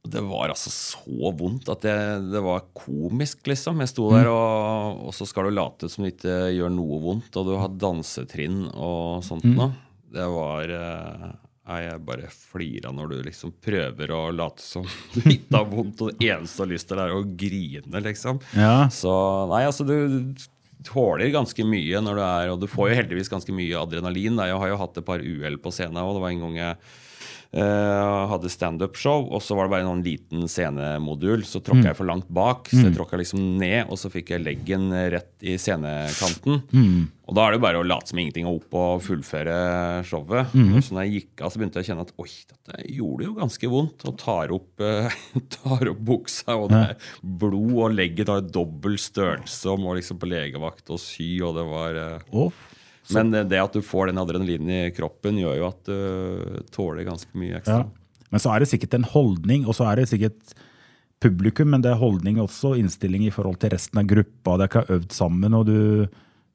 Det var altså så vondt at det, det var komisk, liksom. Jeg sto der, og, og så skal du late som det ikke gjør noe vondt, og du har dansetrinn og sånt noe. Det var eh, Nei, jeg bare flira når du liksom prøver å late som du ikke har vondt, og det eneste du har lyst til, er å grine, liksom. Ja. Så nei, altså du tåler ganske mye når du er Og du får jo heldigvis ganske mye adrenalin. Da. Jeg har jo hatt et par uhell på scenen, og det var en gang jeg eh, hadde standup-show, og så var det bare en liten scenemodul. Så tråkka jeg for langt bak, så jeg tråkka liksom ned, og så fikk jeg leggen rett i scenekanten. Og da er det bare å late som ingenting og opp og fullføre showet. Og så når jeg gikk av, så begynte jeg å kjenne at oi, dette gjorde jo ganske vondt. Og tar opp, eh, tar opp buksa, og det er blod, og legget har dobbel størrelse, og må liksom på legevakt og sy, og det var Å, Men det, det at du får den adrenalinen i kroppen, gjør jo at du tåler ganske mye ekstra. Ja. Men så er det sikkert en holdning, og så er det sikkert publikum, men det er holdning også, innstilling i forhold til resten av gruppa. Dere har øvd sammen, og du,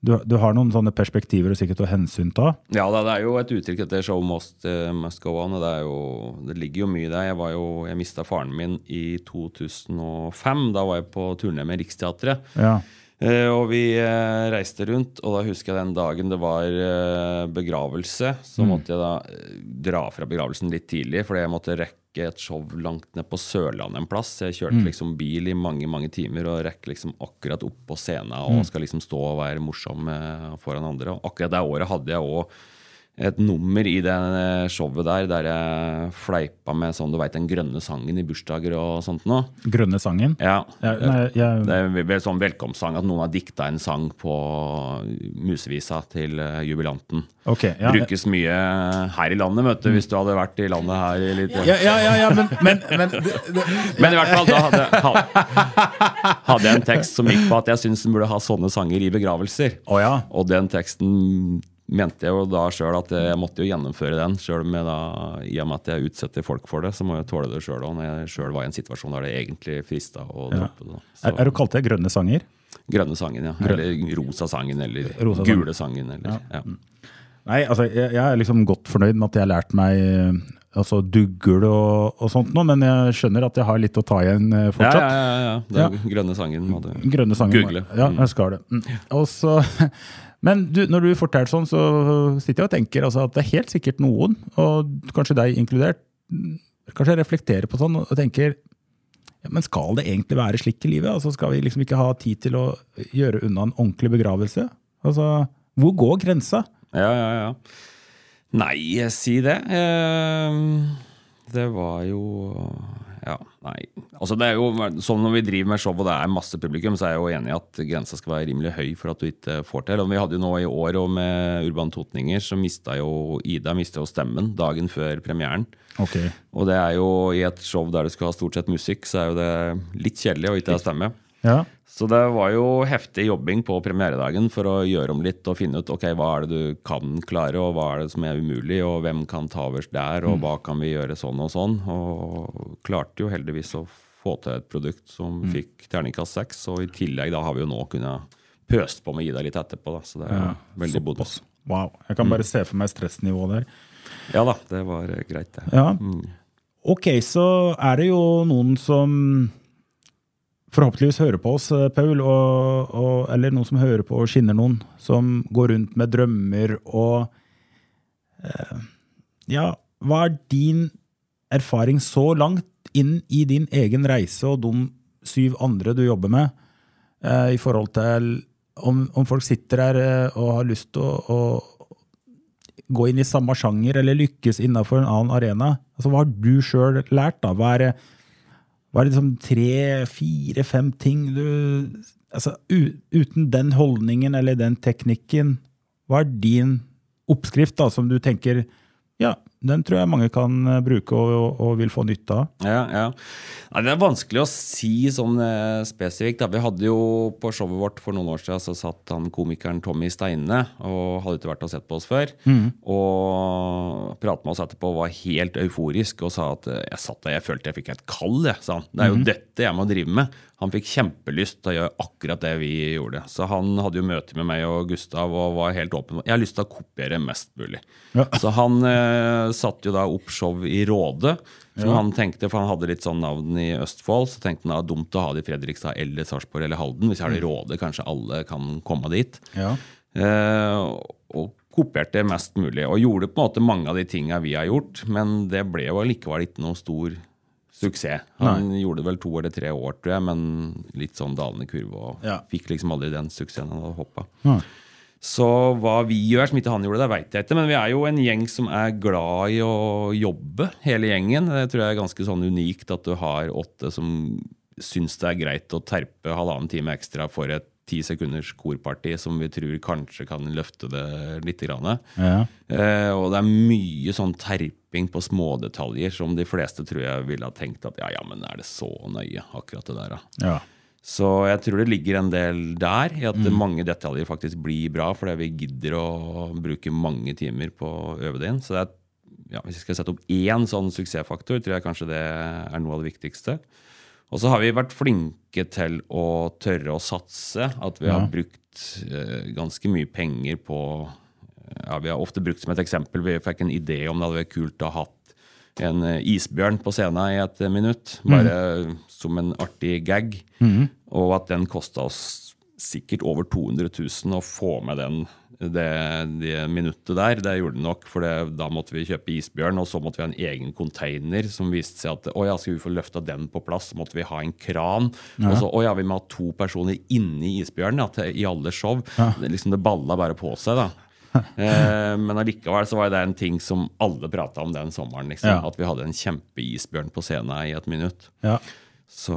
du, du har noen sånne perspektiver og sikkert å hensynta. Ja, det er jo et uttrykk etter show must, eh, must go on. og det, er jo, det ligger jo mye der. Jeg, var jo, jeg mista faren min i 2005. Da var jeg på turné med Riksteatret. Ja. Eh, og vi eh, reiste rundt, og da husker jeg den dagen det var eh, begravelse. Så måtte jeg da dra fra begravelsen litt tidlig, fordi jeg måtte rekke et show langt ned på Sørlandet en plass. Jeg kjørte liksom bil i mange mange timer og rekker liksom akkurat på scenen og skal liksom stå og være morsom foran andre. Og akkurat det året hadde jeg òg et nummer i det eh, showet der der jeg fleipa med sånn du veit den grønne sangen i bursdager og sånt noe. Grønne sangen. Ja. Ja, nei, jeg, Det er en sånn velkomstsang at noen har dikta en sang på musevisa til eh, jubilanten. ok, ja. Brukes mye her i landet, vet du, hvis du hadde vært i landet her i litt Ja, ja, ja, ja, men, men, men det, det, Men i hvert fall, da hadde, hadde, jeg en tekst som gikk på at jeg syns en burde ha sånne sanger i begravelser. Ja. Og den teksten mente jeg jo da sjøl at jeg måtte jo gjennomføre den. Selv med da, I og med at jeg utsetter folk for det, så må jeg tåle det sjøl òg. Når jeg sjøl var i en situasjon der det egentlig frista å droppe det. Ja. Er, er du kalt det grønne sanger? grønne sangen, ja. Eller rosa sangen, eller Rosa sangen. gule sangen, eller ja. Nei, altså, jeg, jeg er liksom godt fornøyd med at jeg har lært meg eh, altså, duggel og, og sånt nå, men jeg skjønner at jeg har litt å ta igjen fortsatt. Ja, ja, ja, ja, ja. er grønne sangen Grønne sanger. google. Ja, jeg skal det. Mm. Og så, men du, når du forteller sånn, så sitter jeg og tenker altså, at det er helt sikkert noen, og kanskje deg inkludert, kanskje reflekterer på sånn og tenker ja, men skal det egentlig være slik i livet? Altså, skal vi liksom ikke ha tid til å gjøre unna en ordentlig begravelse? Altså, hvor går grensa? Ja, ja, ja. Nei, si det. Eh, Det var jo Ja, nei. Altså det er jo Sånn når vi driver med show og det er masse publikum, så er jeg jo enig i at grensa skal være rimelig høy for at du ikke får til. Og vi hadde jo nå i år og med Urban Totninger, så mista jo Ida jo stemmen dagen før premieren. Okay. Og det er jo i et show der du skal ha stort sett musikk, så er jo det litt kjedelig å ikke ha stemme. Ja. Så det var jo heftig jobbing på premieredagen for å gjøre om litt og finne ut ok, hva er det du kan klare, og hva er det som er umulig, og hvem kan ta over der, og hva kan vi gjøre sånn og sånn. Og klarte jo heldigvis å få til et produkt som fikk terningkast seks, og i tillegg da har vi jo nå kunnet pøst på med Ida litt etterpå, da, så det er Ja, veldig bonus. Wow. Jeg kan bare se for meg stressnivået der. Ja da, det var eh, greit, det. Ja. Ok, så er det jo noen som forhåpentligvis hører på oss, eh, Paul, og, og, eller noen som hører på og skinner noen, som går rundt med drømmer og eh, Ja, hva er din erfaring så langt inn i din egen reise og de syv andre du jobber med, eh, i forhold til om, om folk sitter der eh, og har lyst til å, å gå inn i samme sjanger eller lykkes innenfor en annen arena. Altså, hva har du sjøl lært? da? Hva er, hva er liksom tre, fire, fem ting du altså, Uten den holdningen eller den teknikken, hva er din oppskrift da, som du tenker Ja, den tror jeg mange kan eh, bruke og, og, og vil få nytte av? Ja, ja. Nei, det er vanskelig å si sånn eh, spesifikt. Da. Vi hadde jo på showet vårt for noen år siden så satt han komikeren Tommy Steine og hadde ikke vært og sett på oss før. Og pratet med oss etterpå og var helt euforisk og sa at eh, jeg satt der, jeg følte jeg fikk et kall. Jeg, sa han. Det er jo dette jeg må drive med. Han fikk kjempelyst til å gjøre akkurat det vi gjorde. Så han hadde jo møte med meg og Gustav og var helt åpen. Jeg har lyst til å kopiere mest mulig. Ja. Så han eh, satte jo da opp show i Råde. Som han tenkte, for han hadde litt sånn navn i Østfold, så tenkte han det var dumt å ha det i Fredrikstad eller Sarpsborg eller Halden. Hvis jeg har det i Råde, kanskje alle kan komme dit. Ja. Eh, og kopierte mest mulig. Og gjorde på en måte mange av de tinga vi har gjort, men det ble jo likevel ikke noe stor suksess. Han gjorde det vel to eller tre år, tror jeg, men litt sånn dalende kurve. Og Ja. fikk liksom aldri den suksessen han hadde håpa. Ja. Så hva vi gjør som ikke han gjorde, det veit jeg ikke. Men vi er jo en gjeng som er glad i å jobbe, hele gjengen. Det tror jeg er ganske sånn unikt at du har åtte som syns det er greit å terpe halvannen time ekstra for et ti sekunders korparti som vi tror kanskje kan løfte det litt. Ja. Eh, og det er mye sånn terping på smådetaljer som de fleste tror jeg ville ha tenkt at ja, ja, men er det så nøye, akkurat det der, da. Ja. Så jeg tror det ligger en del der, i at mange detaljer faktisk blir bra, fordi vi gidder å bruke mange timer på å øve det inn. Så det er, ja, hvis jeg skal sette opp én sånn suksessfaktor, tror jeg kanskje det er noe av det viktigste. Og så har vi vært flinke til å tørre å satse. At vi har brukt eh, ganske mye penger på ja, Vi har ofte brukt som et eksempel Vi fikk en idé om det hadde vært kult å ha hatt en eh, isbjørn på scenen i et minutt. Bare som en artig gag. Og at den kosta oss sikkert over 200 000 å få med den det, det minuttet der. Det gjorde den nok, for det, da måtte vi kjøpe isbjørn, og så måtte vi ha en egen container som viste seg at å ja, skal vi få løfta den på plass, så måtte vi ha en kran. Og så å ja, vi må ha to personer inni isbjørnen ja, til, i alle show. Det, liksom, det balla bare på seg, da. Eh, men allikevel så var det en ting som alle prata om den sommeren. Liksom, Ja. At vi hadde en kjempeisbjørn på scenen i et minutt. Ja. Så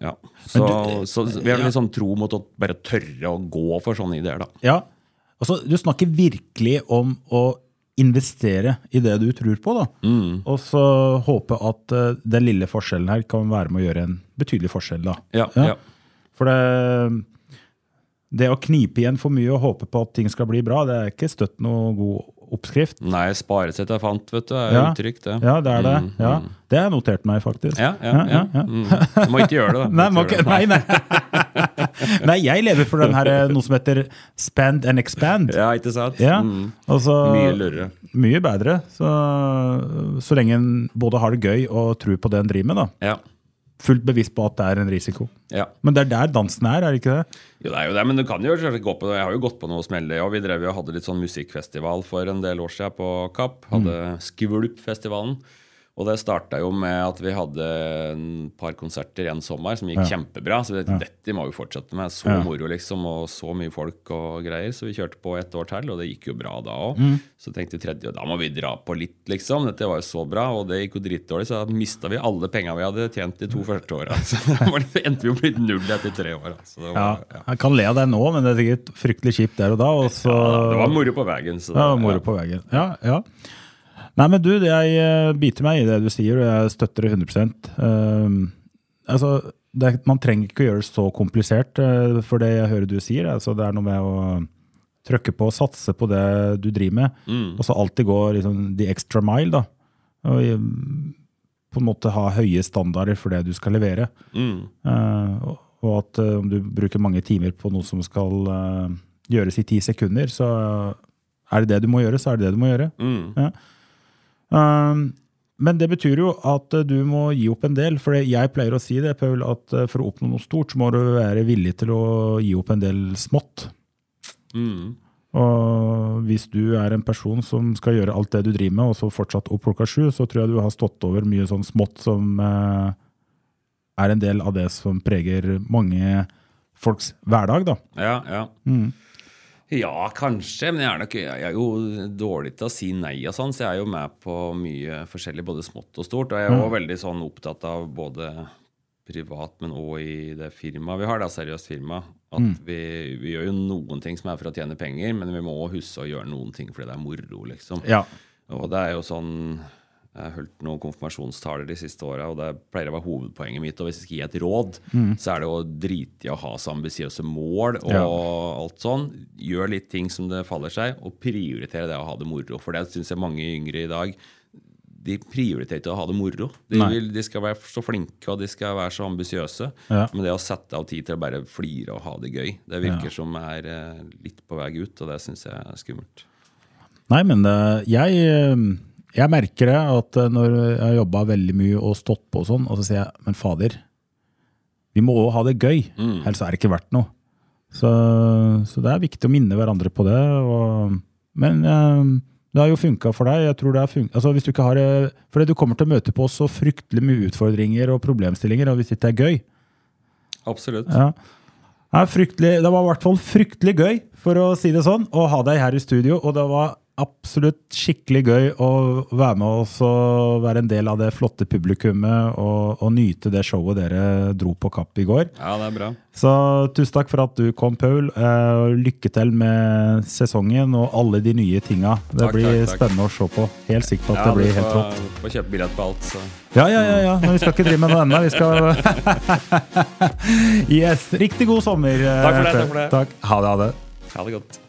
ja. Så, så vi har litt sånn tro mot å bare tørre å gå for sånne ideer, da. ja. Altså, du snakker virkelig om å investere i det du tror på, da. Mm. Og så håpe at uh, den lille forskjellen her kan være med å gjøre en betydelig forskjell, da. Ja, ja. For det, det å knipe igjen for mye og håpe på at ting skal bli bra, det er ikke støtt noe god oppskrift. Nei, sparesett jeg fant, vet du, er Ja. uttrykk, det. Ja, det er det. Mm, Ja. mm. Det har jeg notert meg, faktisk. Ja, ja, ja. Mm. Du må ikke gjøre det, da. Nei, Ikke det. nei, nei. nei, jeg lever for den her, eh, noe som heter spend and expand. Ja, ikke sant? Ja, og Mye lurere. Mye bedre. Så, så lenge en både har det gøy og tror på det en driver med. da. Ja. Fullt bevisst på at det er en risiko. ja. Men det er der dansen er, er det ikke det? Jo, det er jo det, men du kan jo gå på det. Jeg har jo gått på noe smelle. Og vi drev jo og hadde litt sånn musikkfestival for en del år siden på Kapp. Hadde Skvulp-festivalen. Og det starta jo med at vi hadde en par konserter en sommer som gikk kjempebra. Så det, dette må vi fortsette med. Så Ja. moro, liksom, og så mye folk og greier. Så vi kjørte på et år til, og det gikk jo bra da òg. Så tenkte vi tredje, da må vi dra på litt, liksom. Dette var jo så bra, og det gikk jo dritdårlig, så da mista vi alle penga vi hadde tjent de to første åra. Så det endte vi jo blitt null etter tre år. Altså. det var, ja. Jeg kan le av deg nå, men det er sikkert fryktelig kjipt der og da. Og så, Ja, det var moro på veien. Så var moro på veien. Ja, ja. Nei, men du, jeg eh, biter meg i det du sier, og jeg støtter det 100 um, altså, det, Man trenger ikke å gjøre det så komplisert, eh, for det jeg hører du sier. Altså, det er noe med å trykke på og satse på det du driver med, Mm. og så alltid gå liksom, the extra mile. da. Og eh, på en måte ha høye standarder for det du skal levere. Mm. Uh, og- at eh, om du bruker mange timer på noe som skal uh, gjøres i ti sekunder, så er det det du må gjøre, så er det det du må gjøre. Mm. Ja. Um, men det betyr jo at eh, du må gi opp en del. For jeg pleier å si det, Paul, at eh, for å oppnå noe stort, så må du være villig til å gi opp en del smått. Mm. Og hvis du er en person som skal gjøre alt det du driver med, og så fortsatt opp klokka sju, så tror jeg du har stått over mye sånn smått som eh, er en del av det som preger mange folks hverdag, da. Ja, ja. Mm. Ja, kanskje, men jeg er, nok, jeg er jo dårlig til å si nei og sånn, så jeg er jo med på mye forskjellig, både smått og stort. Og jeg er jo veldig sånn opptatt av både privat, men òg i det firmaet vi har, er seriøst firma, at vi, vi gjør jo noen ting som er for å tjene penger, men vi må huske å gjøre noen ting fordi det er moro, liksom. Ja. Og det er jo sånn Jeg har holdt noen konfirmasjonstaler de siste åra, og det pleier å være hovedpoenget mitt. Og hvis jeg skal gi et råd, så er det å drite i å ha så ambisiøse mål og Ja. alt sånn. Gjør litt ting som det faller seg, og prioritere det å ha det moro. For det syns jeg mange yngre i dag de prioriterer ikke å ha det moro. De, vil, de skal være så flinke og de skal være så ambisiøse. Ja. Men det å sette av tid til å bare flire og ha det gøy, det virker som er eh, litt på vei ut, og det syns jeg er skummelt. Nei, men det, jeg, eh, jeg merker det at eh, når jeg har jobba veldig mye og stått på og sånn, og så sier jeg men fader, vi må òg ha det gøy, ellers er det ikke verdt noe. Så, så det er viktig å minne hverandre på det. Og, men eh, det har jo funka for deg. jeg tror det har funket, altså hvis du ikke har Fordi du kommer til å møte på så fryktelig mye utfordringer og problemstillinger, og hvis det er gøy, Absolutt. ja. Det, det var i hvert fall fryktelig gøy, for å si det sånn, å ha deg her i studio. Og det var absolutt skikkelig gøy å være med oss og være en del av det flotte publikummet og, og nyte det showet dere dro på Kapp i går. Ja, det er bra. Så tusen takk for at du kom, Paul. Eh, lykke til med sesongen og alle de nye tinga. Det Takk, blir takk, takk. spennende å se på. Helt sikker på at Ja, det blir helt får, Du får kjøpe billett på alt, så Ja, ja, ja, ja. Men vi skal ikke drive med noe ennå. Vi skal Yes. Riktig god sommer. eh, Takk for det, Paul. takk for det. Ha det, ha det. ha det godt.